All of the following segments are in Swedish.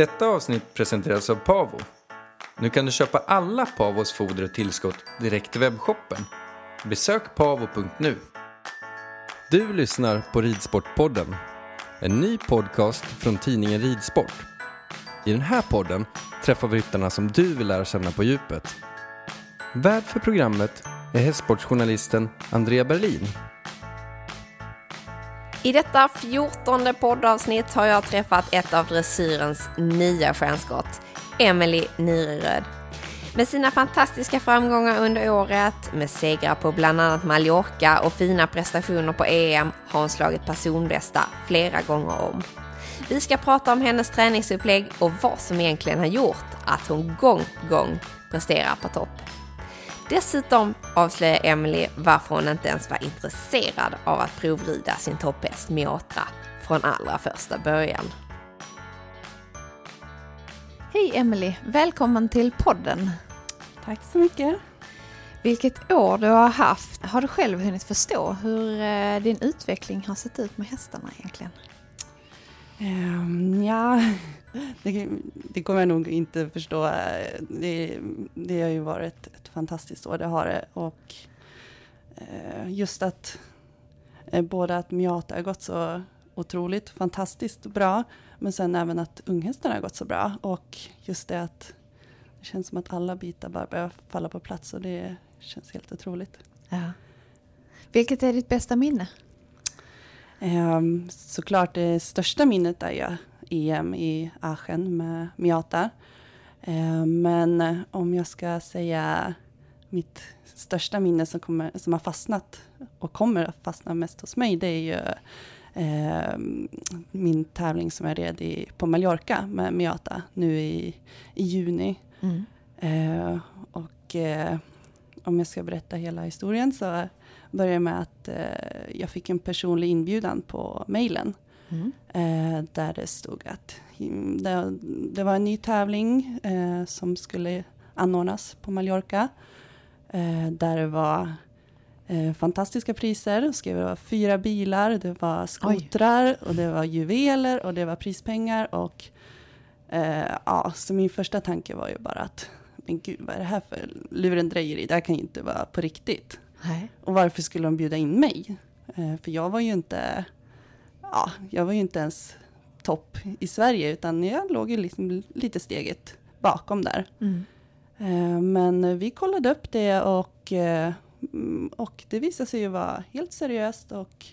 Detta avsnitt presenteras av Pavo. Nu kan du köpa alla Pavos foder och tillskott direkt i webbshoppen. Besök pavo.nu. Du lyssnar på Ridsportpodden. En ny podcast från tidningen Ridsport. I den här podden träffar vi ryttarna som du vill lära känna på djupet. Värd för programmet är hästsportsjournalisten Andrea Berlin. I detta fjortonde poddavsnitt har jag träffat ett av dressyrens nya stjärnskott, Emily Nyreröd. Med sina fantastiska framgångar under året, med segrar på bland annat Mallorca och fina prestationer på EM har hon slagit personbästa flera gånger om. Vi ska prata om hennes träningsupplägg och vad som egentligen har gjort att hon gång på gång presterar på topp. Dessutom avslöjar Emily varför hon inte ens var intresserad av att provrida sin topphäst Miatra från allra första början. Hej Emily, välkommen till podden. Tack så mycket. Vilket år du har haft. Har du själv hunnit förstå hur eh, din utveckling har sett ut med hästarna egentligen? Um, ja, det, det, kommer jag nog inte förstå. Det, det har ju varit fantastiskt år, det har det. Och eh, just att eh, både att Miata har gått så otroligt fantastiskt bra, men sen även att unghästarna har gått så bra. Och just det att det känns som att alla bitar bara börjar falla på plats och det känns helt otroligt. Ja. Vilket är ditt bästa minne? Um, såklart det största minnet är ju EM i Aachen med Miata. Um, men om jag ska säga mitt största minne som, kommer, som har fastnat och kommer att fastna mest hos mig, det är ju eh, min tävling som jag red i, på Mallorca med Miata nu i, i juni. Mm. Eh, och eh, om jag ska berätta hela historien så börjar jag med att eh, jag fick en personlig inbjudan på mejlen. Mm. Eh, där det stod att det, det var en ny tävling eh, som skulle anordnas på Mallorca. Eh, där det var eh, fantastiska priser. Det var fyra bilar, det var skotrar och det var juveler och det var prispengar. Och, eh, ja, så min första tanke var ju bara att men gud, vad är det här för lurendrejeri? Det här kan ju inte vara på riktigt. Nej. Och varför skulle de bjuda in mig? Eh, för jag var ju inte, ja, jag var ju inte ens topp i Sverige, utan jag låg ju liksom lite steget bakom där. Mm. Eh, men vi kollade upp det och, eh, och det visade sig ju vara helt seriöst och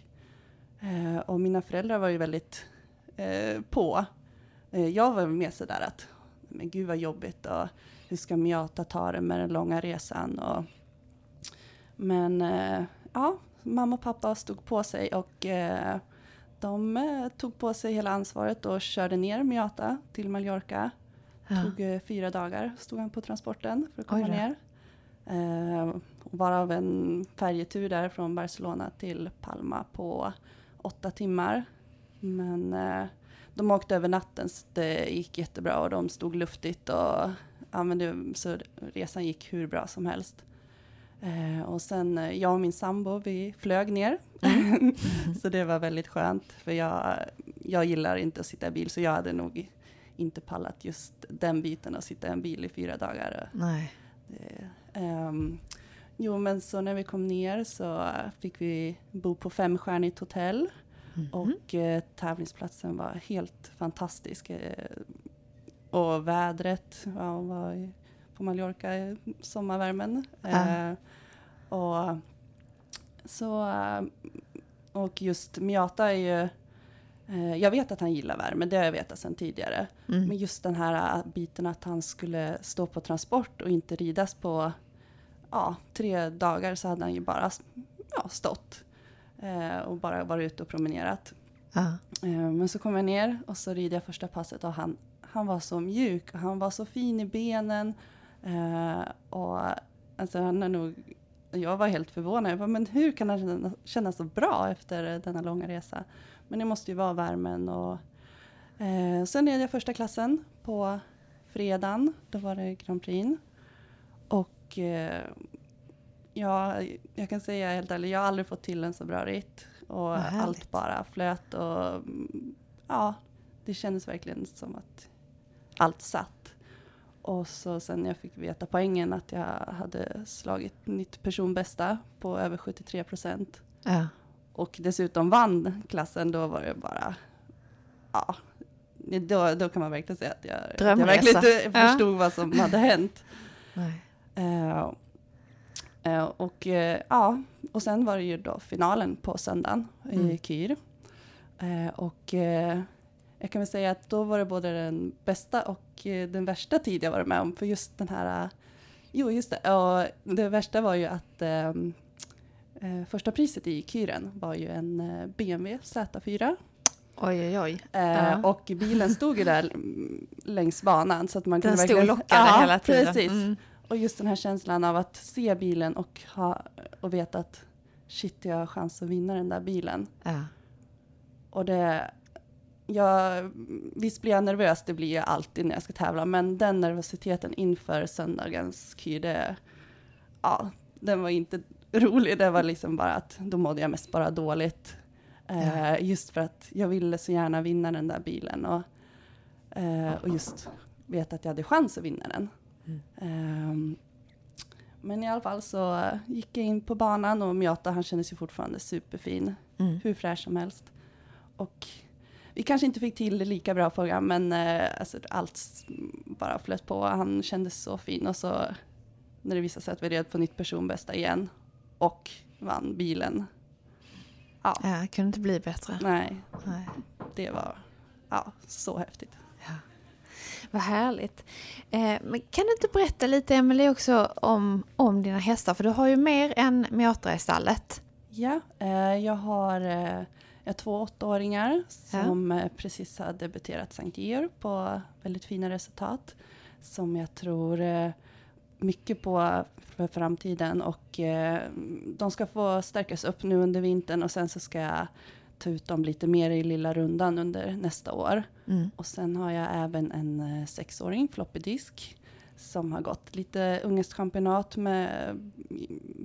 Eh, och mina föräldrar var ju väldigt på. Jag var mer sådär att, men gud vad jobbigt och hur ska Miata ta det med den långa resan? Och, men ja, mamma och pappa stod på sig och de eh, tog på sig hela ansvaret och körde ner Miata till Mallorca. Ja. tog eh, fyra dagar, stod han på transporten för att komma ner. Eh, varav en färjetur där från Barcelona till Palma på åtta timmar. Men eh, de åkte över natten så det gick jättebra och de stod luftigt och ja, men det, så resan gick hur bra som helst. Eh, och sen eh, jag och min sambo, vi flög ner. så det var väldigt skönt för jag, jag gillar inte att sitta i bil så jag hade nog inte pallat just den biten att sitta i en bil i fyra dagar. Nej. Det, ehm, jo, men så när vi kom ner så fick vi bo på femstjärnigt hotell. Och eh, tävlingsplatsen var helt fantastisk. Eh, och vädret ja, var på Mallorca, sommarvärmen. Eh, och, så, eh, och just Miata är ju eh, jag vet att han gillar värme, det har jag vetat sedan tidigare. Mm. Men just den här äh, biten att han skulle stå på transport och inte ridas på ja, tre dagar så hade han ju bara ja, stått eh, och bara varit ute och promenerat. Ja. Eh, men så kom jag ner och så rider jag första passet och han, han var så mjuk och han var så fin i benen. Eh, och alltså han är nog, jag var helt förvånad. Jag bara, men hur kan han känna, känna så bra efter denna långa resa? Men det måste ju vara värmen och eh, sen red jag första klassen på fredagen. Då var det Grand Prix. Och eh, ja, jag kan säga helt ärligt, jag har aldrig fått till en så bra ritt. Och allt bara flöt och mm, ja, det kändes verkligen som att allt satt. Och så sen jag fick veta poängen att jag hade slagit nytt personbästa på över 73 procent Ja. och dessutom vann klassen, då var det bara, ja, då, då kan man verkligen säga att jag, att jag verkligen inte Ja. förstod vad som hade hänt. Eh, eh, och eh, ja, och sen var det ju då finalen på söndagen Mm. i Kyr. Och jag kan väl säga att då var det både den bästa och eh, den värsta tid jag varit med om. För just den här, eh, jo just det, och det värsta var ju att ehm, eh, första priset i Kyren var ju en eh, BMW Z4. Oj, oj, oj. Eh, Ja. Och bilen stod ju där längs banan. Så att man Den kunde stod och lockade ja, hela tiden. Precis. Mm. Och just den här känslan av att se bilen och, ha, och veta att shit, jag har chans att vinna den där bilen. Ja. Och det, jag, visst blir jag nervös, det blir jag alltid när jag ska tävla, men den nervositeten inför söndagens kyr, det, ja, den var inte rolig. Det var liksom bara att då mådde jag mest bara dåligt. Eh, just för att jag ville så gärna vinna den där bilen och, eh, och just veta att jag hade chans att vinna den. Ehm, men i alla fall så gick jag in på banan och Miata han kändes ju fortfarande superfin. Mm. Hur fräsch som helst. Och vi kanske inte fick till lika bra program men eh, alltså, allt bara flöt på. Han kändes så fin och så när det visade sig att vi red på nytt personbästa igen och vann bilen. Ja, Ja, kunde inte bli bättre. nej, Nej. det var ja, så häftigt. Vad härligt. Eh, men kan du inte berätta lite, Emelie, också om, om dina hästar? För du har ju mer än Miatra i stallet. Ja, eh, jag har eh, jag har två åttaåringar Ja. som eh, precis har debuterat Sankt Georg på väldigt fina resultat. Som jag tror eh, mycket på för framtiden och eh, de ska få stärkas upp nu under vintern och sen så ska jag ta ut dem lite mer i lilla rundan under nästa år. Mm. Och sen har jag även en sexåring, floppy disk, som har gått lite ungestchampionat med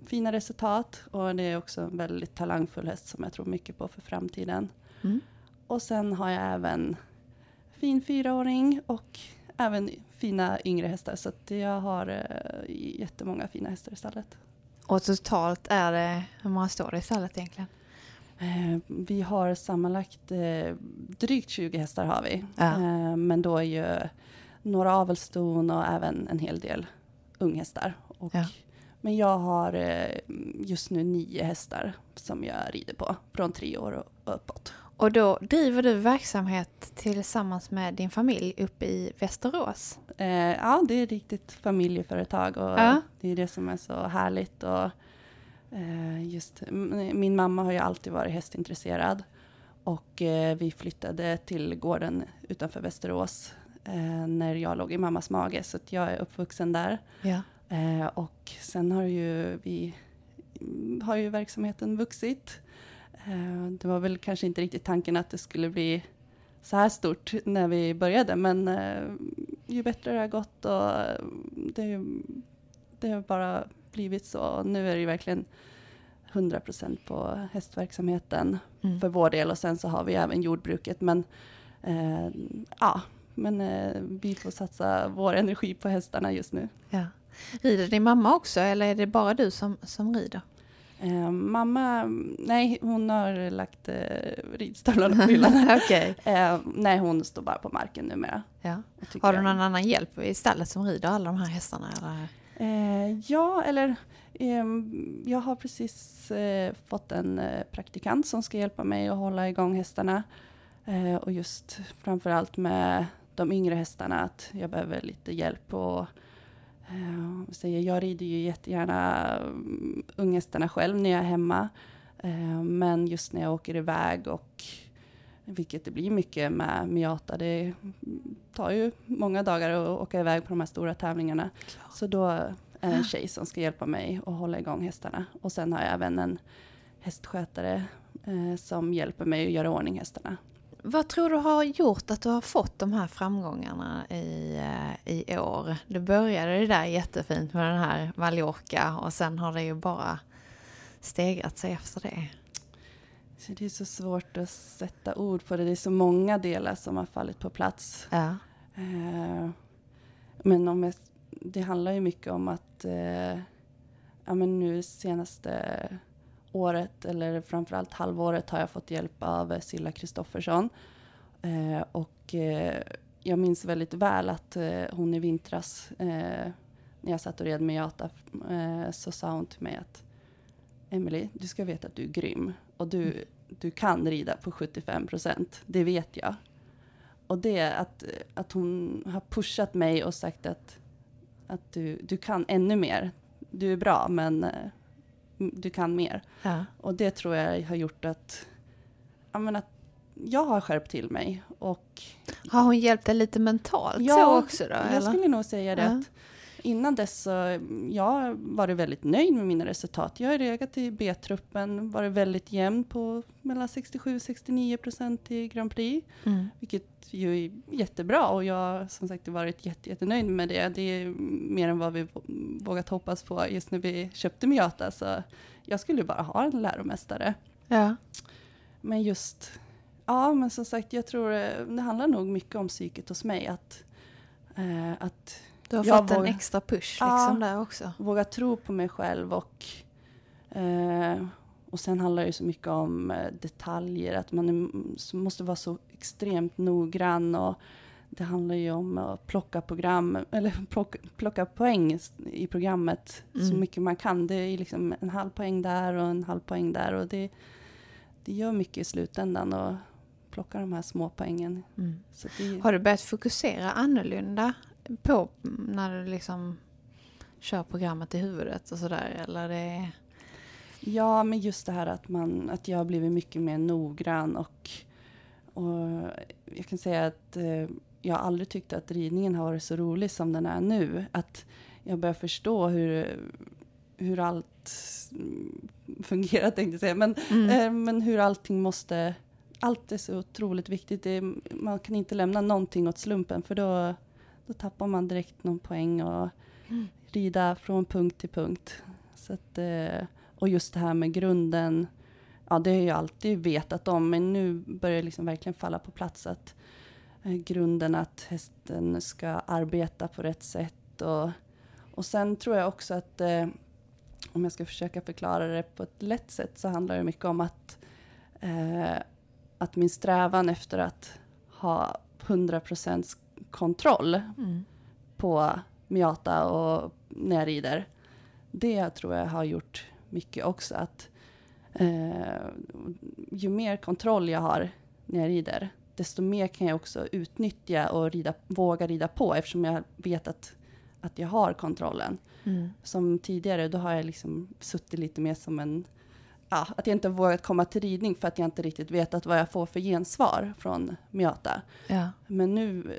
fina resultat. Och det är också en väldigt talangfull häst som jag tror mycket på för framtiden. Mm. Och sen har jag även fin fyraåring och även fina yngre hästar. Så jag har eh, jättemånga fina hästar i stallet. Och totalt är det, hur många står det i stallet egentligen? Eh, vi har sammanlagt eh, drygt 20 hästar har vi. Ja. Eh, men då är ju några avelston och även en hel del unghästar. Och, Ja. Men jag har eh, just nu nio hästar som jag rider på från tre år och uppåt. Och då driver du verksamhet tillsammans med din familj uppe i Västerås? Eh, ja, det är ett riktigt familjeföretag och Ja. det är det som är så härligt. Och, eh, just, min mamma har ju alltid varit hästintresserad och eh, vi flyttade till gården utanför Västerås eh, när jag låg i mammas mage, så jag är uppvuxen där. Ja. Eh, och sen har ju vi har ju verksamheten vuxit. Eh, det var väl kanske inte riktigt tanken att det skulle bli så här stort när vi började, men eh, ju bättre det har gått och det, det har bara blivit så. Nu är det ju verkligen 100 procent på hästverksamheten Mm. för vår del och sen så har vi även jordbruket. Men eh, ja, men eh, vi får satsa vår energi på hästarna just nu. ja. Rider din mamma också eller är det bara du som, som rider? Eh, mamma, nej hon har lagt eh, ridstövlarna på hyllan. Okej. eh, nej hon står bara på marken numera. Ja. Har du någon annan hjälp i stallet som rider alla de här hästarna? Eller? Eh, ja, eller ehm, jag har precis eh, fått en eh, praktikant som ska hjälpa mig att hålla igång hästarna. Eh, och just framförallt med de yngre hästarna, att jag behöver lite hjälp. Och, eh, vad säger, jag, rider ju jättegärna um, unghästarna själv när jag är hemma. Eh, men just när jag åker iväg och vilket det blir mycket med Miata. Det tar ju många dagar att åka iväg på de här stora tävlingarna. Så då är det en tjej som ska hjälpa mig att hålla igång hästarna. Och sen har jag även en hästskötare eh, som hjälper mig att göra ordning hästarna. Vad tror du har gjort att du har fått de här framgångarna i, eh, i år? Du började det där jättefint med den här Mallorca och sen har det ju bara stegrat sig efter det. Så det är så svårt att sätta ord på det. Det är så många delar som har fallit på plats. Ja. Eh, men om jag, det handlar ju mycket om att eh, ja, men nu senaste året, eller framförallt halvåret, har jag fått hjälp av Silla Kristoffersson. Eh, och eh, jag minns väldigt väl att eh, hon i vintras, eh, när jag satt och red med Jata, eh, så sa hon till mig att Emily, du ska veta att du är grym och du, du kan rida på 75 procent. Det vet jag. Och det är att, att hon har pushat mig och sagt att, att du, du kan ännu mer. Du är bra, men eh, du kan mer. Ja. Och det tror jag har gjort att, ja, men att jag har skärpt till mig. Och Har hon hjälpt dig lite mentalt Ja, så också då? jag eller? skulle nog säga det. Ja. Att innan dess så jag har varit väldigt nöjd med mina resultat. Jag har legat i B-truppen, varit väldigt jämn på mellan 67-69 procent i Grand Prix. Mm. Vilket ju är jättebra och jag har som sagt varit jätte, jättenöjd med det. Det är mer än vad vi vågat hoppas på just när vi köpte Miata. Så jag skulle bara ha en läromästare. Ja. Men just, ja men som sagt jag tror eh, det handlar nog mycket om psyket hos mig. Att, eh, att Du har Jag fått en extra push Ja. liksom där också. våga tro på mig själv och eh, och sen handlar det så mycket om eh, detaljer, att man är, så måste vara så extremt noggrann och det handlar ju om att plocka program, eller plocka, plocka poäng i programmet så Mm. mycket man kan. Det är liksom en halv poäng där och en halv poäng där och det, det gör mycket i slutändan och plocka de här små poängen. Mm. Så det, Har du börjat fokusera annorlunda på när du liksom kör programmet i huvudet och sådär? Eller det... Ja, men just det här att, man, att jag har blivit mycket mer noggrann och, och jag kan säga att eh, jag aldrig tyckt att ridningen har varit så rolig som den är nu. Att jag börjar förstå hur, hur allt fungerar tänkte jag säga, men, Mm. eh, men hur allting måste, allt är så otroligt viktigt. Det, man kan inte lämna någonting åt slumpen för då, då tappar man direkt någon poäng och Mm. rida från punkt till punkt. Så att, eh, och just det här med grunden, ja det har jag alltid vetat om, men nu börjar det liksom verkligen falla på plats att eh, grunden att hästen ska arbeta på rätt sätt. Och, och sen tror jag också att, eh, om jag ska försöka förklara det på ett lätt sätt, så handlar det mycket om att, eh, att min strävan efter att ha 100% kontroll Mm. på Miata och när jag rider. Det tror jag har gjort mycket också. Att, Eh, ju mer kontroll jag har när jag rider, desto mer kan jag också utnyttja och rida, våga rida på eftersom jag vet att, att jag har kontrollen. Mm. Som tidigare, då har jag liksom suttit lite mer som en ja, att jag inte vågat komma till ridning för att jag inte riktigt vetat vad jag får för gensvar från Miata. Ja. Men nu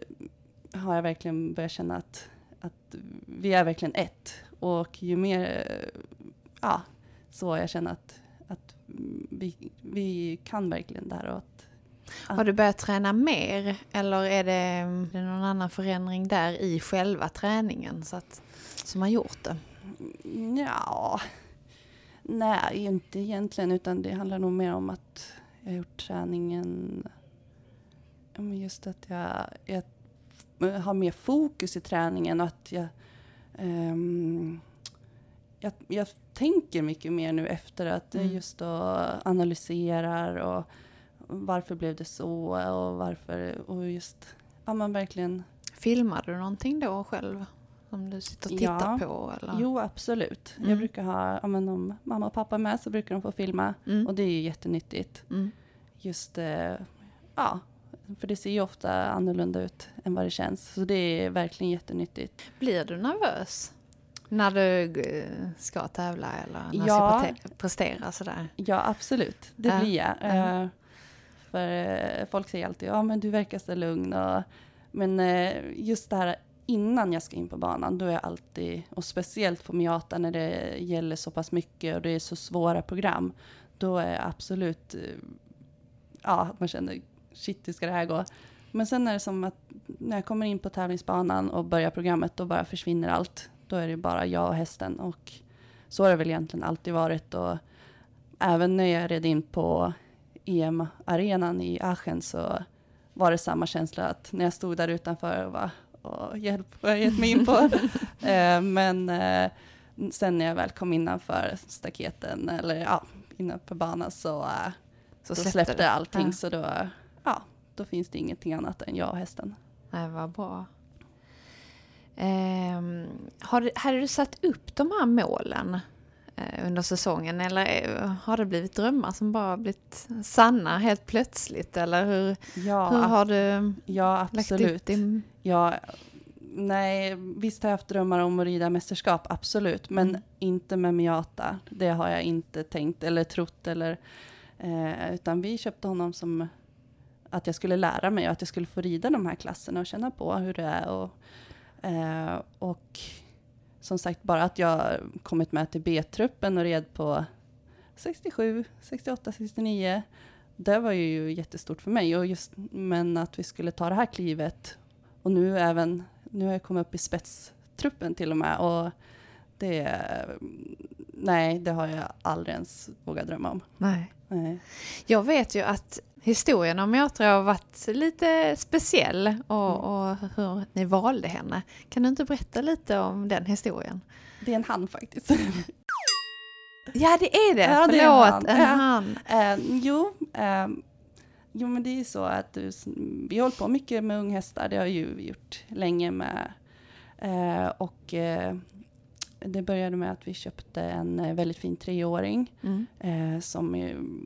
har jag verkligen börjat känna att, att vi är verkligen ett. Och ju mer, eh, ja, så jag känner att, att vi, vi kan verkligen det här. Och att, Har du börjat träna mer eller är det, är det någon annan förändring där i själva träningen så att, som har gjort det? ja, nej, inte egentligen, utan det handlar nog mer om att jag har gjort träningen, just att jag, jag har mer fokus i träningen och att jag, ehm, jag, jag tänker mycket mer nu efter att Mm. just då analyserar och varför blev det så och varför och just, ja men verkligen Filmar du någonting då själv? Som du sitter och tittar Ja. på? Eller? Jo, absolut. Mm. Jag brukar ha, ja, men om mamma och pappa är med så brukar de få filma. Mm. Och det är ju jättenyttigt. Mm. Just, eh, ja, för det ser ju ofta annorlunda ut än vad det känns. Så det är verkligen jättenyttigt. Blir du nervös? När du eh, ska tävla eller när Ja. du ska pre- prestera sådär? Ja, absolut. Det blir jag. Ja. Eh, för eh, folk säger alltid, ja men du verkar så lugn. Och, men just det här innan jag ska in på banan, då är jag alltid, och speciellt på Miata när det gäller så pass mycket och det är så svåra program, då är jag absolut, ja, man känner, shit hur ska det här gå? Men sen är det som att när jag kommer in på tävlingsbanan och börjar programmet, då bara försvinner allt. Då är det bara jag och hästen och så har det väl egentligen alltid varit. Och även när jag red in på EM-arenan i Aachen så var det samma känsla att när jag stod där utanför och bara, Åh, hjälp, vad har jag gett mig in på? eh, men eh, sen när jag väl kom innanför staketen, eller ja, innanför banan så, eh, Så släppte släppte, allting. Ja. Så då, ja, då finns det ingenting annat än jag och hästen. Nej, vad bra. Ehm, har, du- hade du satt upp de här målen eh, under säsongen eller eh, har det blivit drömmar som bara blivit sanna helt plötsligt? Eller hur, Ja, hur har du ja lagt absolut. upp din... Ja, nej, visst har jag haft drömmar om att rida mästerskap, absolut. Men Mm. inte med Miata. Det har jag inte tänkt eller trott. Eller, eh, utan vi köpte honom som att jag skulle lära mig och att jag skulle få rida de här klasserna och känna på hur det är. Och, eh, och som sagt, bara att jag kommit med till B-truppen och red på 67, 68, 69. Det var ju jättestort för mig. Och just, men att vi skulle ta det här klivet och nu även, nu har jag kommit upp i spetstruppen till och med. Och det, nej, det har jag aldrig ens vågat drömma om. Nej. Nej. Jag vet ju att historien om Miotra har varit lite speciell Mm. och, och hur ni valde henne. Kan du inte berätta lite om den historien? Det är en han faktiskt. Ja, det är det! Ja, det är Förlåt, en en han. han. Eh, jo, eh, jo, men det är ju så att du, vi har hållit på mycket med unghästar. Det har ju vi gjort länge med. Eh, och det började med att vi köpte en eh, väldigt fin treåring Mm. eh, som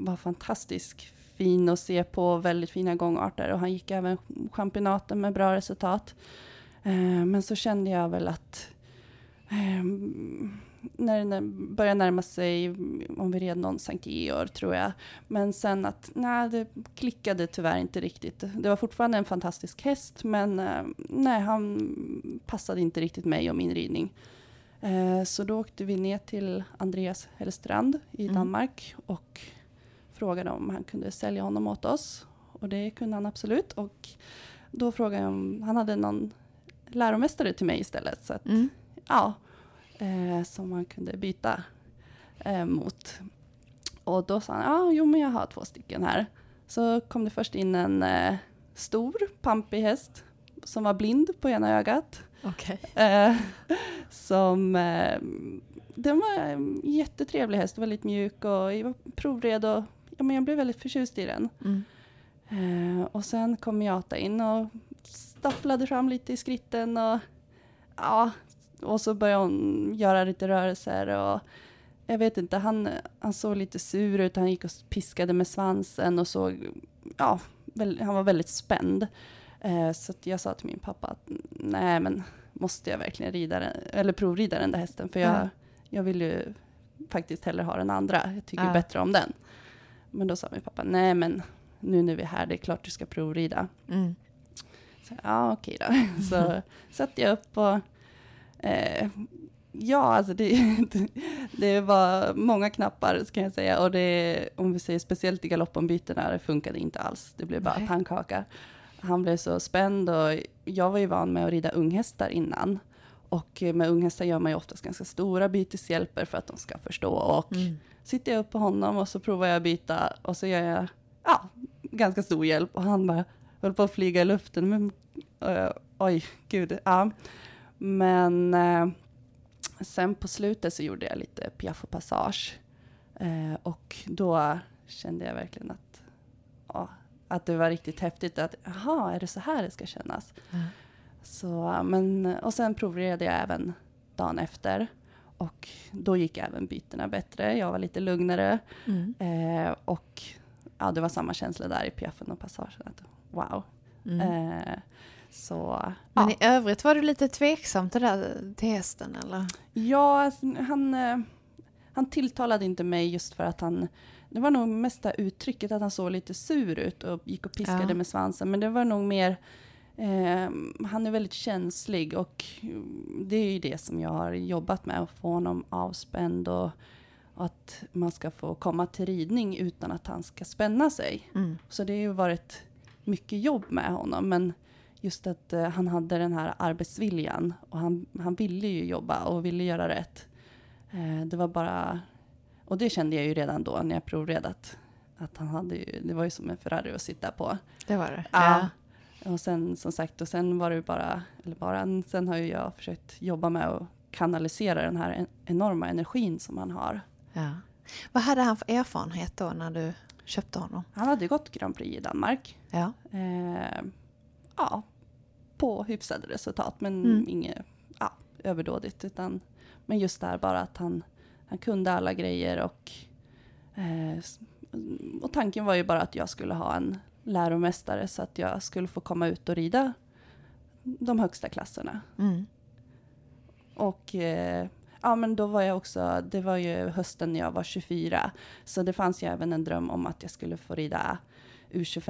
var fantastisk fin att se på, väldigt fina gångarter och han gick även championaten med bra resultat. Eh, men så kände jag väl att eh, när det började närma sig, om vi red någon Sankt Georg tror jag, men sen att nej, det klickade tyvärr inte riktigt. Det var fortfarande en fantastisk häst, men eh, nej, han passade inte riktigt mig och min ridning. Eh, så då åkte vi ner till Andreas Hellstrand i Mm. Danmark och frågade om han kunde sälja honom åt oss. Och det kunde han absolut. Och då frågade jag om han hade någon läromästare till mig istället. Så att, Mm. ja, eh, som man kunde byta eh, mot. Och då sa han, ja, jo men jag har två stycken här. Så kom det först in en eh, stor, pampig häst som var blind på ena ögat. Okej. Eh, som, eh, den var en jättetrevlig häst, väldigt mjuk och jag var provred och ja, men jag blev väldigt förtjust i den. Mm. Eh, och sen kom Miata in och stapplade fram lite i skritten och ja, och så började hon göra lite rörelser och jag vet inte, han, han såg lite sur ut, han gick och piskade med svansen och såg, ja, han var väldigt spänd. Eh, så jag sa till min pappa att nej men måste jag verkligen rida den, eller provrida den där hästen, för jag, Ja. jag vill ju faktiskt hellre ha den andra, jag tycker Ja. bättre om den. Men då sa min pappa, nej men nu när vi är här, det är klart du ska provrida. Mm. Så, ja, okej då. Så satte jag upp och eh, ja, alltså det, det var många knappar ska jag säga. Och det, om vi säger speciellt i galoppombytena, det funkade inte alls. Det blev bara Nej. pannkaka. Han blev så spänd och jag var ju van med att rida unghästar innan. Och med unghästar gör man ju oftast ganska stora byteshjälper för att de ska förstå. Och Mm. sitter jag upp på honom och så provar jag att byta och så gör jag ja, ganska stor hjälp och han bara höll på att flyga i luften. Men, eh, oj, gud. Ja. Men eh, sen på slutet så gjorde jag lite piaff och passage. Eh, och då kände jag verkligen att, ja, att det var riktigt häftigt. Att, jaha, är det så här det ska kännas? Ja. Så, men, och sen provredde jag även dagen efter. Och då gick även bytena bättre. Jag var lite lugnare. Mm. Eh, och ja, det var samma känsla där i piaffen och passagen. Att, wow. Mm. Eh, så Men ja. i övrigt var du lite tveksam till, där, till hästen eller? Ja, alltså, han, eh, han tilltalade inte mig just för att han... Det var nog mesta uttrycket att han såg lite sur ut och gick och piskade Ja. med svansen. Men det var nog mer... Eh, han är väldigt känslig och mm, det är ju det som jag har jobbat med. Att få honom avspänd och, och att man ska få komma till ridning utan att han ska spänna sig. Mm. Så det har ju varit mycket jobb med honom. Men just att eh, han hade den här arbetsviljan. Och han, han ville ju jobba och ville göra rätt. Eh, det var bara... Och det kände jag ju redan då när jag provred att, att han hade ju, det var ju som en Ferrari att sitta på. Det var det? Ja. Och sen som sagt, och sen var det ju bara, eller bara, sen har ju jag försökt jobba med att kanalisera den här en, enorma energin som han har. ja. Vad hade han för erfarenhet då när du köpte honom? Han hade gått Grand Prix i Danmark. Ja. Eh, ja, på hyfsade resultat, men Mm. inget ja, överdådigt. Utan, men just där bara att han, han kunde alla grejer och, eh, och tanken var ju bara att jag skulle ha en läromästare så att jag skulle få komma ut och rida de högsta klasserna. Mm. Och eh, ja, men då var jag också, det var ju hösten när jag var 24, så det fanns ju även en dröm om att jag skulle få rida U25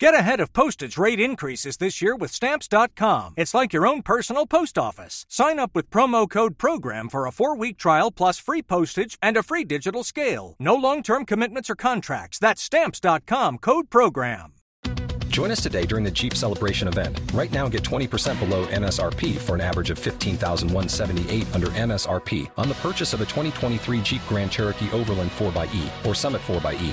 Get ahead of postage rate increases this year with Stamps.com. It's like your own personal post office. Sign up with promo code PROGRAM for a four week trial plus free postage and a free digital scale. No long term commitments or contracts. That's Stamps.com code PROGRAM. Join us today during the Jeep Celebration event. Right now, get 20% below MSRP for an average of 15178 under MSRP on the purchase of a 2023 Jeep Grand Cherokee Overland 4xE or Summit 4xE.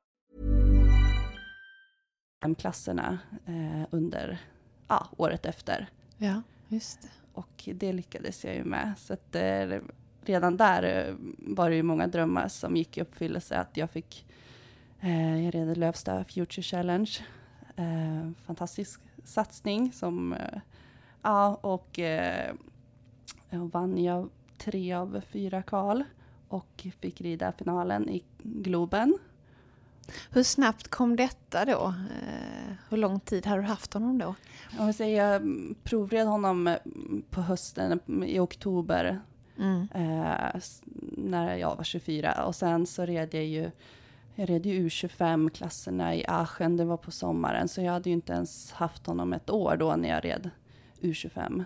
Klasserna eh, under ja, året efter. Ja, just det. Och det lyckades jag ju med. Så att, eh, redan där eh, var det ju många drömmar som gick i uppfyllelse. Att jag fick, eh, jag red Lövsta Future Challenge. Eh, fantastisk satsning som, eh, ja, och vann jag tre av fyra kval och fick rida finalen i Globen. Hur snabbt kom detta då? Eh, hur lång tid har du haft honom då? Jag, säger, jag provred honom eh, på hösten i oktober mm. eh, när jag var 24 och sen så red jag ju jag red ju U25-klasserna i Aachen, det var på sommaren, så jag hade ju inte ens haft honom ett år då när jag red U25.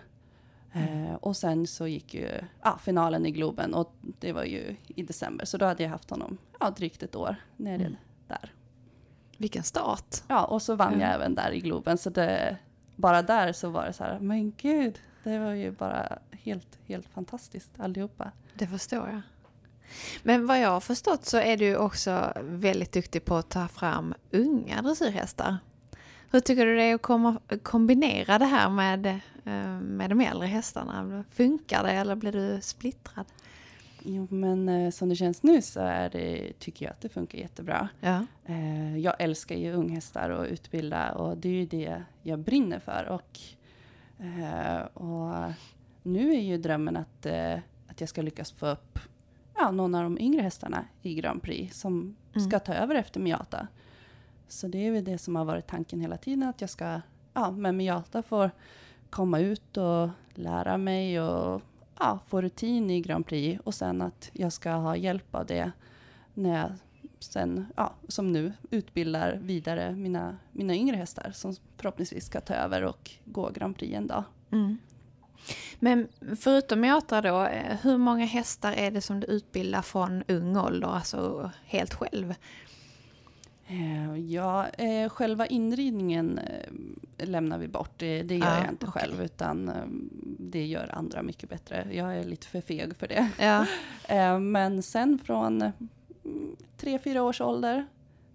Mm. Eh, och sen så gick ju ah, finalen i Globen och det var ju i december, så då hade jag haft honom ja, drygt ett år när jag red mm. Där. Vilken start! Ja, och så vann mm. jag även där i Globen, så det, bara där så var det så här, men gud, det var ju bara helt, helt fantastiskt alltihopa. Det förstår jag. Men vad jag har förstått så är du också väldigt duktig på att ta fram unga dressyrhästar. Hur tycker du det är att komma, kombinera det här med, eh, med de äldre hästarna? Funkar det eller blir du splittrad? Jo, men eh, som det känns nu så är det, tycker jag att det funkar jättebra. Ja. Eh, jag älskar ju unghästar och utbilda och det är ju det jag brinner för. Och, eh, och nu är ju drömmen att, att jag ska lyckas få upp ja, någon av de yngre hästarna i Grand Prix som mm. ska ta över efter Miata. Så det är väl det som har varit tanken hela tiden, att jag ska, ja, med Miata får komma ut och lära mig och ja, få rutin i Grand Prix och sen att jag ska ha hjälp av det när jag sen, ja, som nu, utbildar vidare mina, mina yngre hästar som förhoppningsvis ska ta över och gå Grand Prix en dag. Mm. Men förutom Miata då, eh, hur många hästar är det som du utbildar från ung ålder, alltså helt själv? Eh, ja, eh, själva inridningen lämnar vi bort. Det, det gör ah, jag inte okay. själv, utan det gör andra mycket bättre. Jag är lite för feg för det. Ja. Men sen från mm, tre, fyra års ålder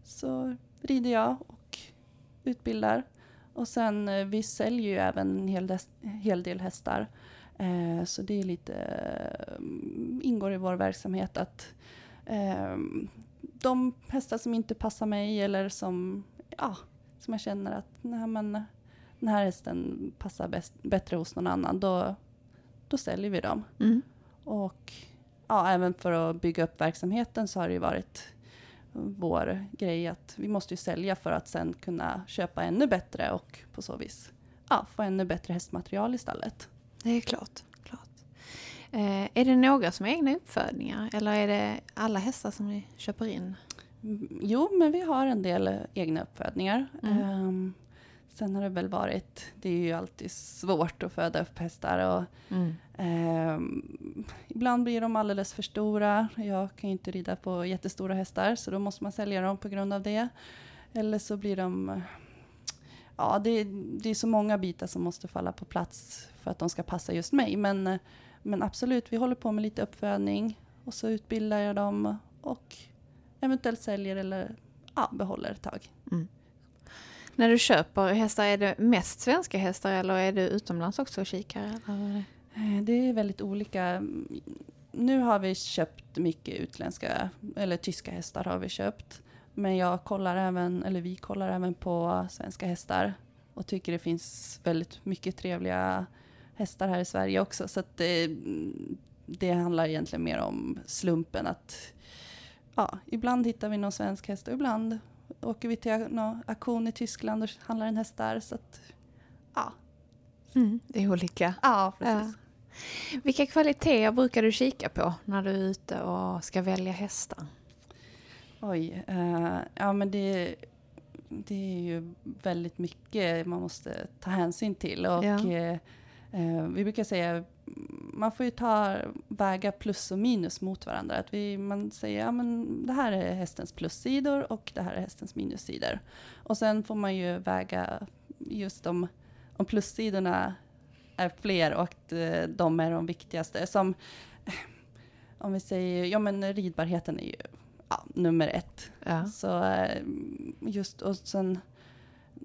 så rider jag och utbildar. Och sen, eh, vi säljer ju även en hel, hel del hästar. Eh, så det är lite, eh, ingår i vår verksamhet att eh, de hästar som inte passar mig eller som, ja, som jag känner att nej, men, den här hästen passar bäst, bättre hos någon annan, då, då säljer vi dem. Mm. Och ja, även för att bygga upp verksamheten så har det ju varit vår grej att vi måste ju sälja för att sen kunna köpa ännu bättre och på så vis ja, få ännu bättre hästmaterial i stallet. Det är klart. klart. Eh, är det några som är egna uppfödningar eller är det alla hästar som ni köper in? Mm, jo, men vi har en del egna uppfödningar. Mm. Um, Sen har det väl varit, det är ju alltid svårt att föda upp hästar och mm. eh, ibland blir de alldeles för stora. Jag kan ju inte rida på jättestora hästar så då måste man sälja dem på grund av det. Eller så blir de, ja det, det är så många bitar som måste falla på plats för att de ska passa just mig. Men, men absolut, vi håller på med lite uppfödning och så utbildar jag dem och eventuellt säljer eller ja, behåller ett tag. Mm. När du köper hästar, är det mest svenska hästar eller är du utomlands också och kikar? Eller? Eh, det är väldigt olika. Mm, nu har vi köpt mycket utländska, eller tyska hästar har vi köpt. Men jag kollar även, eller vi kollar även på svenska hästar och tycker det finns väldigt mycket trevliga hästar här i Sverige också. Så det, eh, det handlar egentligen mer om slumpen att ja, ibland hittar vi någon svensk häst och ibland åker vi till någon auktion i Tyskland och handlar en häst där. Så att, ja. Mm, det är olika. Ja, precis. Ja. Vilka kvaliteter brukar du kika på när du är ute och ska välja hästar? Oj, uh, ja men det, det är ju väldigt mycket man måste ta hänsyn till. Och, ja. uh, uh, vi brukar säga man får ju ta, väga plus och minus mot varandra. Att vi, man säger ja, men det här är hästens plussidor och det här är hästens minussidor. Och sen får man ju väga just om, om plussidorna är fler och de är de viktigaste. Som om vi säger, ja men ridbarheten är ju ja, nummer ett. Ja. Så eh, just, och sen,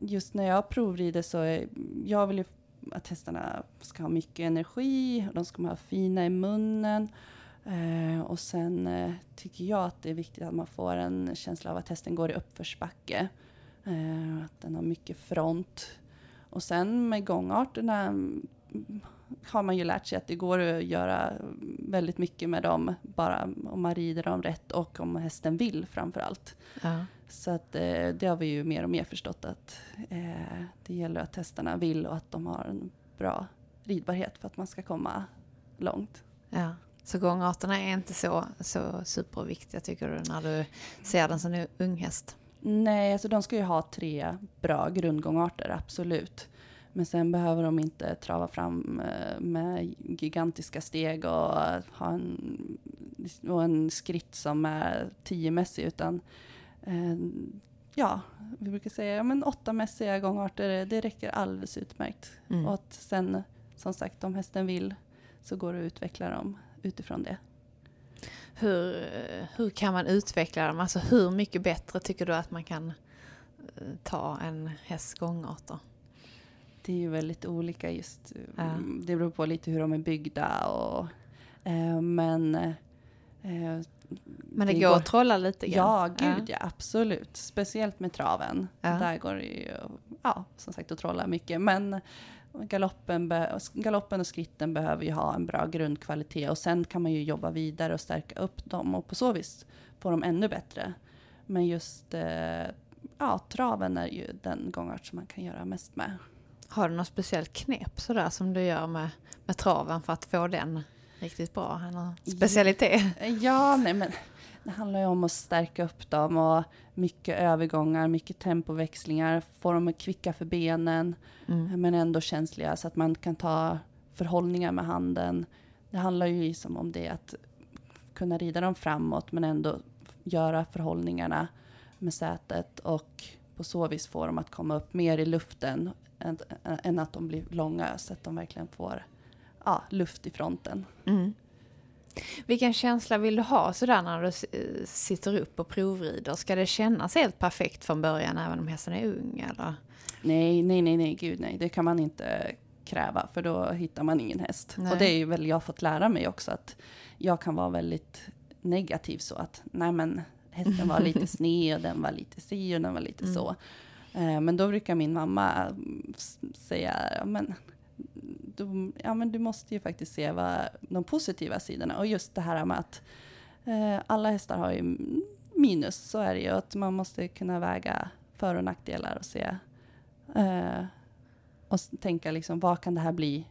just när jag provrider så, är, jag vill ju att hästarna ska ha mycket energi, de ska vara fina i munnen. Eh, och sen eh, tycker jag att det är viktigt att man får en känsla av att hästen går i uppförsbacke. Eh, att den har mycket front. Och sen med gångarterna har man ju lärt sig att det går att göra väldigt mycket med dem, bara om man rider dem rätt och om hästen vill framför allt. Ja. Så att, eh, det har vi ju mer och mer förstått att eh, det gäller att hästarna vill och att de har en bra ridbarhet för att man ska komma långt. Ja. Så gångarterna är inte så, så superviktiga tycker du när du ser den som ung häst? Nej, alltså de ska ju ha tre bra grundgångarter, absolut. Men sen behöver de inte trava fram eh, med gigantiska steg och ha en, och en skritt som är tiomässig, utan eh, ja, vi brukar säga men åtta mässiga gångarter, det räcker alldeles utmärkt. Mm. Och att sen, som sagt, om hästen vill så går det att utveckla dem utifrån det. Hur, hur kan man utveckla dem? Alltså hur mycket bättre tycker du att man kan eh, ta en hästs gångarter? Det är ju väldigt olika just. Ja. Det beror på lite hur de är byggda och eh, men eh, men det, det går, går att trolla lite grann? Ja, gud ja. ja, absolut. Speciellt med traven. Ja. Där går det ju, ja, som sagt att trolla mycket. Men galoppen, galoppen och skritten behöver ju ha en bra grundkvalitet och sen kan man ju jobba vidare och stärka upp dem och på så vis får de ännu bättre. Men just eh, ja, traven är ju den gångart som man kan göra mest med. Har du något speciellt knep sådär som du gör med, med traven för att få den riktigt bra? Någon specialitet? Ja, nej men det handlar ju om att stärka upp dem och mycket övergångar, mycket tempoväxlingar, få dem kvicka för benen mm. men ändå känsliga så att man kan ta förhållningar med handen. Det handlar ju liksom om det att kunna rida dem framåt men ändå göra förhållningarna med sätet och på så vis få dem att komma upp mer i luften än, än att de blir långa så att de verkligen får ja, luft i fronten. Mm. Vilken känsla vill du ha sådär när du sitter upp och provrider? Ska det kännas helt perfekt från början även om hästen är ung? Eller? Nej, nej, nej, nej, gud nej. Det kan man inte kräva för då hittar man ingen häst. Nej. Och det är väl jag fått lära mig också att jag kan vara väldigt negativ så att nej men hästen var lite sned och den var lite si och den var lite mm. så. Eh, men då brukar min mamma säga, ja men, du, ja, men du måste ju faktiskt se vad, de positiva sidorna. Och just det här med att eh, alla hästar har ju minus, så är det ju. Att man måste kunna väga för och nackdelar och se eh, och tänka liksom, vad kan det här bli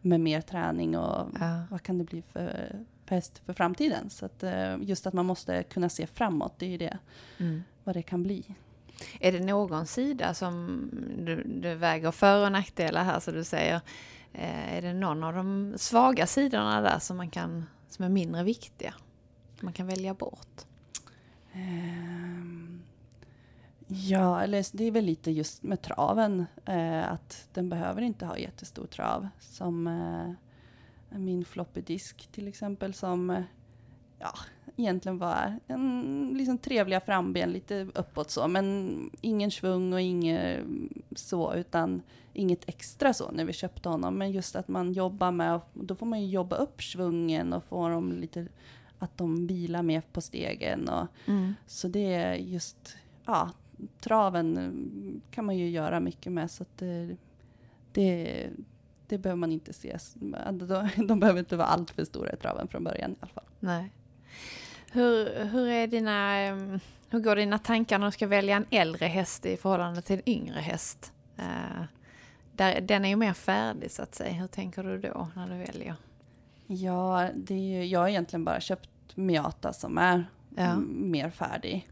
med mer träning och ja. vad kan det bli för, för häst för framtiden? Så att, eh, just att man måste kunna se framåt, det är ju det, mm. vad det kan bli. Är det någon sida som du, du väger för och nackdelar här, så du säger? Eh, är det någon av de svaga sidorna där som, man kan, som är mindre viktiga? Som man kan välja bort? Um, ja, eller det är väl lite just med traven. Eh, att den behöver inte ha jättestor trav. Som eh, min floppy disk till exempel som eh, ja, egentligen var en liksom trevliga framben, lite uppåt så, men ingen svung och inget så, utan inget extra så när vi köpte honom. Men just att man jobbar med, då får man ju jobba upp svungen och få dem lite, att de vilar mer på stegen. Och, mm. Så det är just, ja, traven kan man ju göra mycket med. Så att det, det, det behöver man inte se. De, de behöver inte vara allt för stora i traven från början i alla fall. Nej. Hur, hur, är dina, ehm, hur går dina tankar när du ska välja en äldre häst i förhållande till en yngre häst? Eh, där, den är ju mer färdig så att säga. Hur tänker du då när du väljer? Ja, det är, jag har egentligen bara köpt Miata som är ja. mer färdig.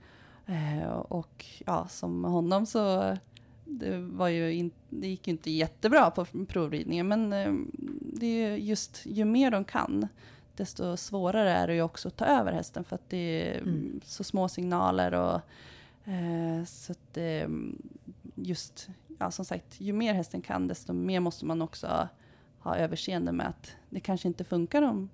Eh, och ja, som honom så det, var ju in, det gick ju inte jättebra på provridningen, men eh, det är just ju mer de kan, desto svårare är det ju också att ta över hästen för att det är mm. så små signaler och eh, så att eh, just, ja som sagt, ju mer hästen kan, desto mer måste man också ha överseende med att det kanske inte funkar de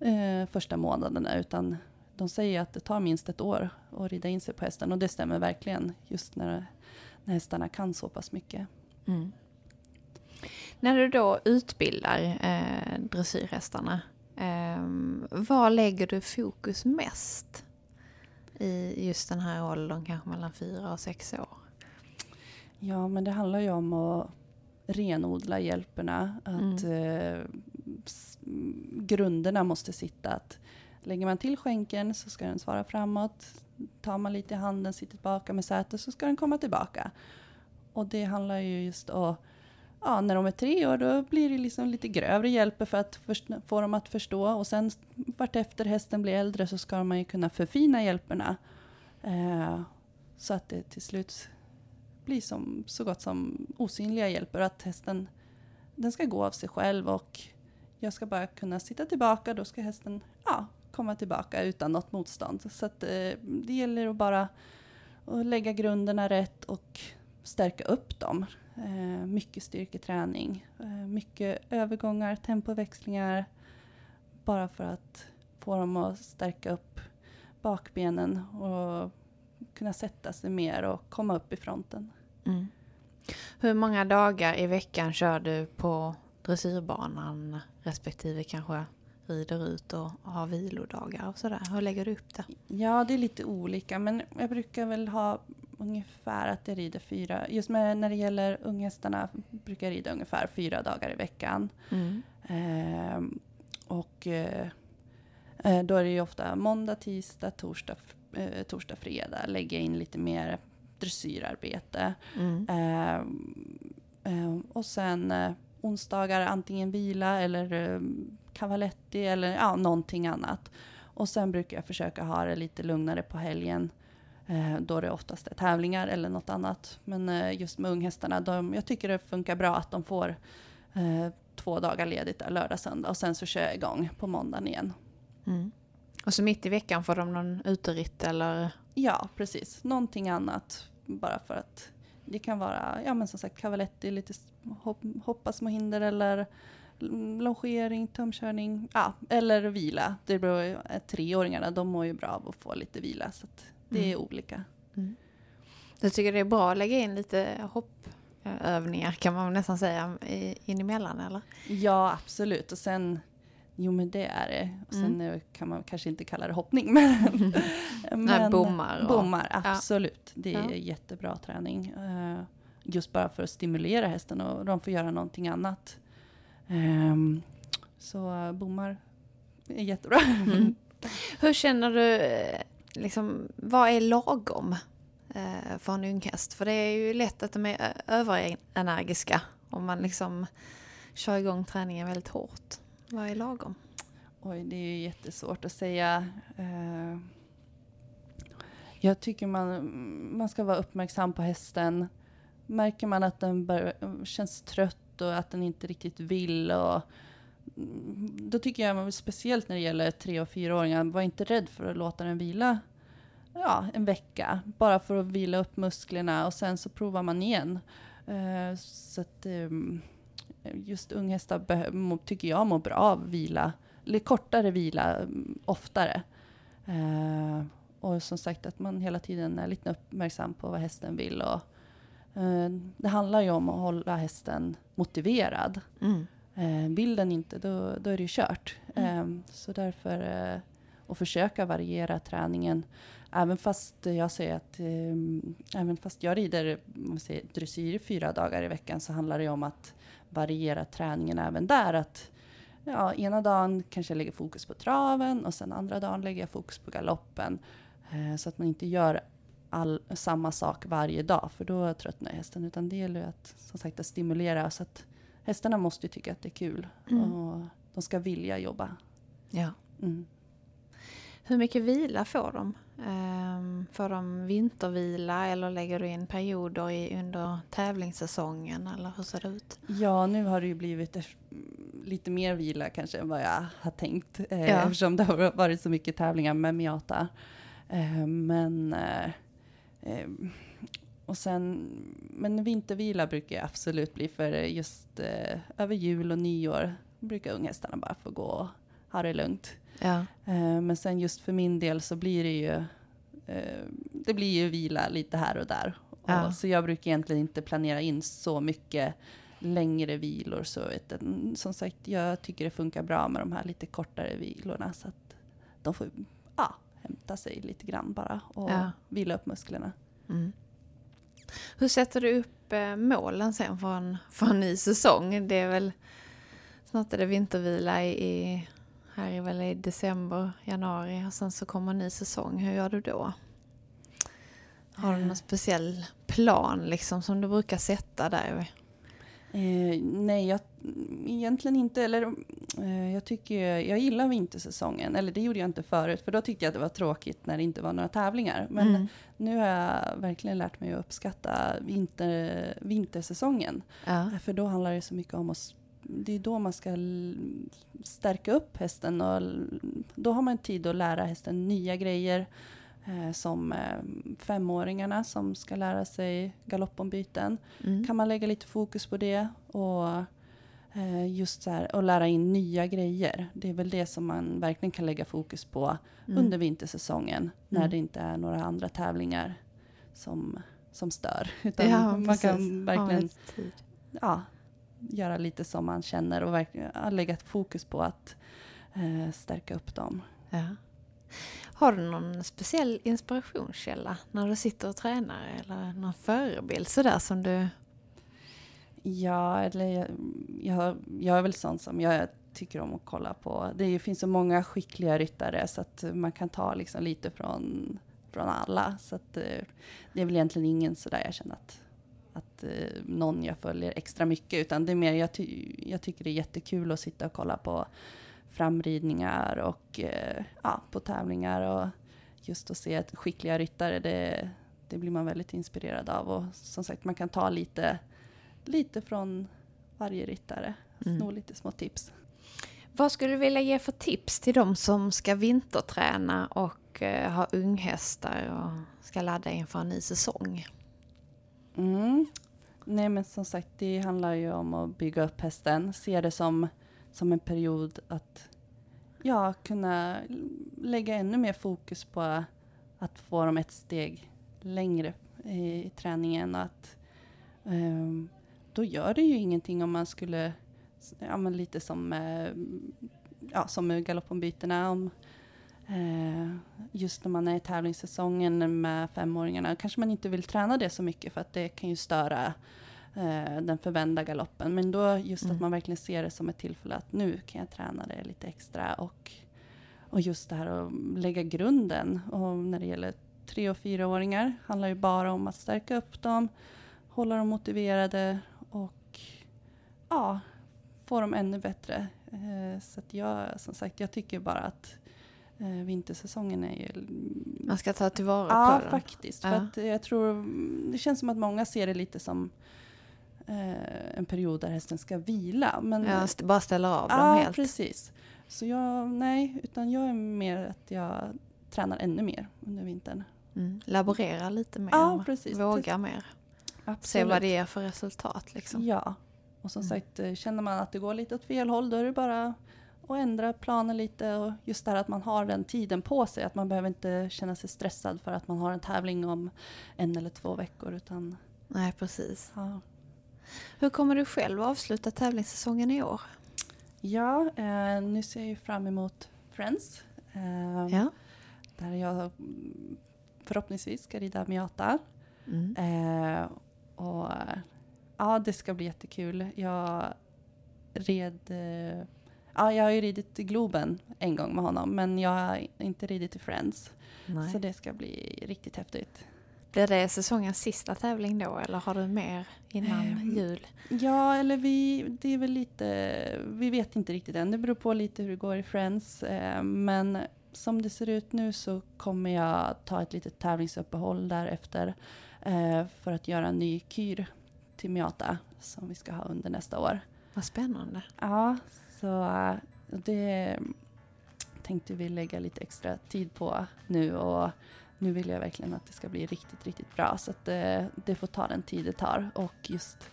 eh, första månaderna, utan de säger att det tar minst ett år att rida in sig på hästen och det stämmer verkligen just när, när hästarna kan så pass mycket. Mm. När du då utbildar eh, dressyrhästarna, eh, vad lägger du fokus mest i just den här åldern, kanske mellan fyra och sex år? Ja, men det handlar ju om att renodla hjälperna. Att mm. eh, grunderna måste sitta. Att lägger man till skänken så ska den svara framåt. Tar man lite i handen, sitter tillbaka med sätet så ska den komma tillbaka. Och det handlar ju just om ja, när de är tre år då blir det liksom lite grövre hjälper för att få dem att förstå. Och sen vartefter hästen blir äldre så ska man ju kunna förfina hjälperna. Eh, så att det till slut blir som, så gott som osynliga hjälper. Att hästen den ska gå av sig själv och jag ska bara kunna sitta tillbaka. Då ska hästen ja, komma tillbaka utan något motstånd. Så att, eh, det gäller att bara att lägga grunderna rätt och stärka upp dem. Eh, mycket styrketräning, eh, mycket övergångar, tempoväxlingar. Bara för att få dem att stärka upp bakbenen och kunna sätta sig mer och komma upp i fronten. Mm. Hur många dagar i veckan kör du på dressyrbanan respektive kanske rider ut och har vilodagar och sådär? Hur lägger du upp det? Ja, det är lite olika, men jag brukar väl ha ungefär att jag rider fyra, just med, när det gäller unghästarna brukar jag rida ungefär fyra dagar i veckan. Mm. Eh, och eh, eh, då är det ju ofta måndag, tisdag, torsdag, eh, torsdag, fredag. Lägger in lite mer dressyrarbete. Mm. Ehm, ehm, och sen eh, onsdagar antingen vila eller ehm, cavaletti eller ja, någonting annat. Och sen brukar jag försöka ha det lite lugnare på helgen. Eh, då det oftast är tävlingar eller något annat. Men eh, just med unghästarna, de, jag tycker det funkar bra att de får eh, två dagar ledigt där, lördag, söndag. Och sen så kör jag igång på måndagen igen. Mm. Och så mitt i veckan får de någon uteritt eller? Ja, precis. Någonting annat. Bara för att det kan vara, ja men som sagt, cavaletti, lite hoppa små hinder eller longering, tömkörning, ja, eller vila. Det beror, treåringarna, de mår ju bra av att få lite vila. Så det mm. är olika. Mm. Jag tycker det är bra att lägga in lite hoppövningar kan man nästan säga in emellan eller? Ja absolut och sen Jo men det är det. Och sen mm. kan man kanske inte kalla det hoppning. Men, men Nej, bommar. Och, bommar, absolut. Ja. Det är ja. jättebra träning. Uh, just bara för att stimulera hästen och de får göra någonting annat. Um, så bommar är jättebra. Mm. Hur känner du, liksom, vad är lagom eh, för en unghäst? För det är ju lätt att de är eh, överenergiska om man liksom kör igång träningen väldigt hårt. Vad är lagom? Oj, det är ju jättesvårt att säga. Eh, jag tycker man, man ska vara uppmärksam på hästen. Märker man att den bör, känns trött och att den inte riktigt vill. Och, då tycker jag, speciellt när det gäller tre och fyraåringar, var inte rädd för att låta den vila ja, en vecka. Bara för att vila upp musklerna och sen så provar man igen. Uh, så att, um, just unghästar tycker jag mår bra av vila, eller kortare vila mm, oftare. Uh, och som sagt att man hela tiden är lite uppmärksam på vad hästen vill. Och, uh, det handlar ju om att hålla hästen motiverad. Mm. Uh, vill den inte, då, då är det ju kört. Mm. så därför, att försöka variera träningen. Även fast jag säger att, även fast jag rider säger, dressyr fyra dagar i veckan så handlar det om att variera träningen även där. Att ja, ena dagen kanske jag lägger fokus på traven och sen andra dagen lägger jag fokus på galoppen. Eh, så att man inte gör all, samma sak varje dag, för då tröttnar hästen. Utan det gäller att, som sagt, att stimulera så att hästarna måste ju tycka att det är kul. Mm. Och de ska vilja jobba. Ja. Mm. Hur mycket vila får de? Ehm, får de vintervila eller lägger du in perioder i, under tävlingssäsongen eller hur ser det ut? Ja, nu har det ju blivit lite mer vila kanske än vad jag har tänkt. Eh, Ja. Eftersom det har varit så mycket tävlingar med Miata. Eh, men, eh, eh, och sen, men vintervila brukar jag absolut bli för just eh, över jul och nyår brukar unghästarna bara få gå och ha det lugnt. Ja. Eh, men sen just för min del så blir det ju eh, det blir ju vila lite här och där. Ja. Och, så jag brukar egentligen inte planera in så mycket längre vilor. Så vet, som sagt, jag tycker det funkar bra med de här lite kortare vilorna. Så att de får ja, hämta sig lite grann bara och Ja. vila upp musklerna. Mm. Hur sätter du upp eh, målen sen för en, för en ny säsong? Det är väl snart är det vintervila i, i här är väl i december, januari och sen så kommer en ny säsong. Hur gör du då? Har du någon speciell plan liksom som du brukar sätta där? Eh, nej, jag, egentligen inte. Eller, eh, jag, tycker, jag gillar vintersäsongen. Eller det gjorde jag inte förut, för då tyckte jag att det var tråkigt när det inte var några tävlingar. Men Mm. nu har jag verkligen lärt mig att uppskatta vinter, vintersäsongen. Ja. För då handlar det så mycket om att det är då man ska stärka upp hästen och då har man tid att lära hästen nya grejer. Eh, som eh, femåringarna som ska lära sig galoppombyten. Mm. Kan man lägga lite fokus på det och eh, just så här, och lära in nya grejer. Det är väl det som man verkligen kan lägga fokus på Mm. under vintersäsongen. När Mm. det inte är några andra tävlingar som, som stör. Utan Ja, man precis. kan verkligen ja, göra lite som man känner och verkligen lägga fokus på att eh, stärka upp dem. Ja. Har du någon speciell inspirationskälla när du sitter och tränar eller någon förebild sådär som du... Ja, eller jag, jag, jag är väl sån som jag tycker om att kolla på. Det ju- finns så många skickliga ryttare så att man kan ta liksom lite från, från alla. Så att, eh, det är väl egentligen ingen sådär jag känner att, att eh, någon jag följer extra mycket. Utan det är mer, jag, ty, jag tycker det är jättekul att sitta och kolla på framridningar och eh, ja, på tävlingar. Och just att se ett skickliga ryttare, det, det blir man väldigt inspirerad av. Och som sagt, man kan ta lite, lite från varje ryttare. Mm. Sno lite små tips. Vad skulle du vilja ge för tips till de som ska vinterträna och eh, ha unghästar och ska ladda inför en ny säsong? Mm. Nej men som sagt, det handlar ju om att bygga upp hästen. Se det som, som en period att ja, kunna lägga ännu mer fokus på att få dem ett steg längre i, i träningen. Och att, um, då gör det ju ingenting om man skulle, ja men lite som, uh, ja, som med galoppombytena. Om, uh, just när man är i tävlingssäsongen med femåringarna. Kanske man inte vill träna det så mycket för att det kan ju störa eh, den förvända galoppen. Men då just Mm. att man verkligen ser det som ett tillfälle att nu kan jag träna det lite extra. Och, och just det här att lägga grunden. Och när det gäller tre och fyraåringar handlar ju bara om att stärka upp dem, hålla dem motiverade och ja, få dem ännu bättre. Eh, så att jag, som sagt, jag tycker bara att eh, vintersäsongen är ju... Man ska ta tillvara Ja, på den. faktiskt. För Ja. att jag tror, det känns som att många ser det lite som eh, en period där hästen ska vila. Men, Ja, st- bara ställa av dem ja, helt. precis. Så jag, nej, utan jag är mer att jag tränar ännu mer under vintern. Mm. Laborera lite mer. Ja, precis. Våga mer. Absolut. Se vad det ger för resultat. Liksom. Ja, och som Mm. sagt, eh, känner man att det går lite åt fel håll, då är det bara att ändra planen lite och just det här att man har den tiden på sig, att man behöver inte känna sig stressad för att man har en tävling om en eller två veckor, utan Nej, precis. ja. Hur kommer du själv avsluta tävlingssäsongen i år? Ja, eh, nu ser jag ju fram emot Friends. Eh, Ja. Där jag mm, förhoppningsvis ska rida Miata. Mm. Eh, och ja, det ska bli jättekul. Jag red eh, ja, jag har ju ridit i Globen en gång med honom, men jag har inte ridit i Friends. Nej. Så det ska bli riktigt häftigt. Blir det säsongens sista tävling då eller har du mer innan Ehm, jul? Ja, eller vi, det är väl lite, vi vet inte riktigt än. Det beror på lite hur det går i Friends. Eh, men som det ser ut nu så kommer jag ta ett litet tävlingsuppehåll därefter eh, för att göra en ny kyr till Miata som vi ska ha under nästa år. Vad spännande. Ja, så eh, det tänkte vi lägga lite extra tid på nu och nu vill jag verkligen att det ska bli riktigt, riktigt bra så att det, det får ta den tid det tar och just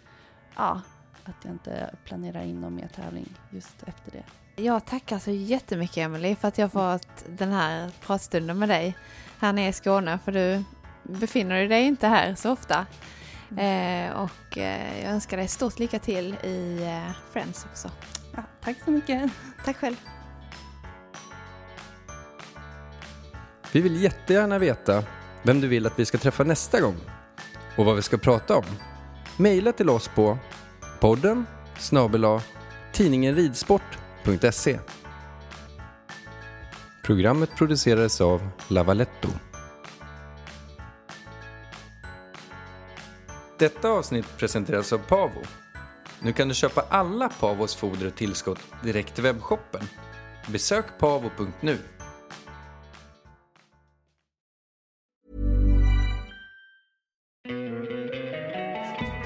ja, att jag inte planerar in någon mer tävling just efter det. Jag tackar så jättemycket Emily för att jag fått den här pratstunden med dig här nere i Skåne för du befinner dig inte här så ofta. Eh, och eh, jag önskar dig stort lycka till i eh, Friends också. Ja, tack så mycket. Tack själv. Vi vill jättegärna veta vem du vill att vi ska träffa nästa gång och vad vi ska prata om. Maila till oss på podden snabel-a tidningenridsport.se Programmet producerades av Lavaletto. Detta avsnitt presenteras av Pavo. Nu kan du köpa alla Pavos foder och tillskott direkt i webbshoppen. Besök pavo.nu.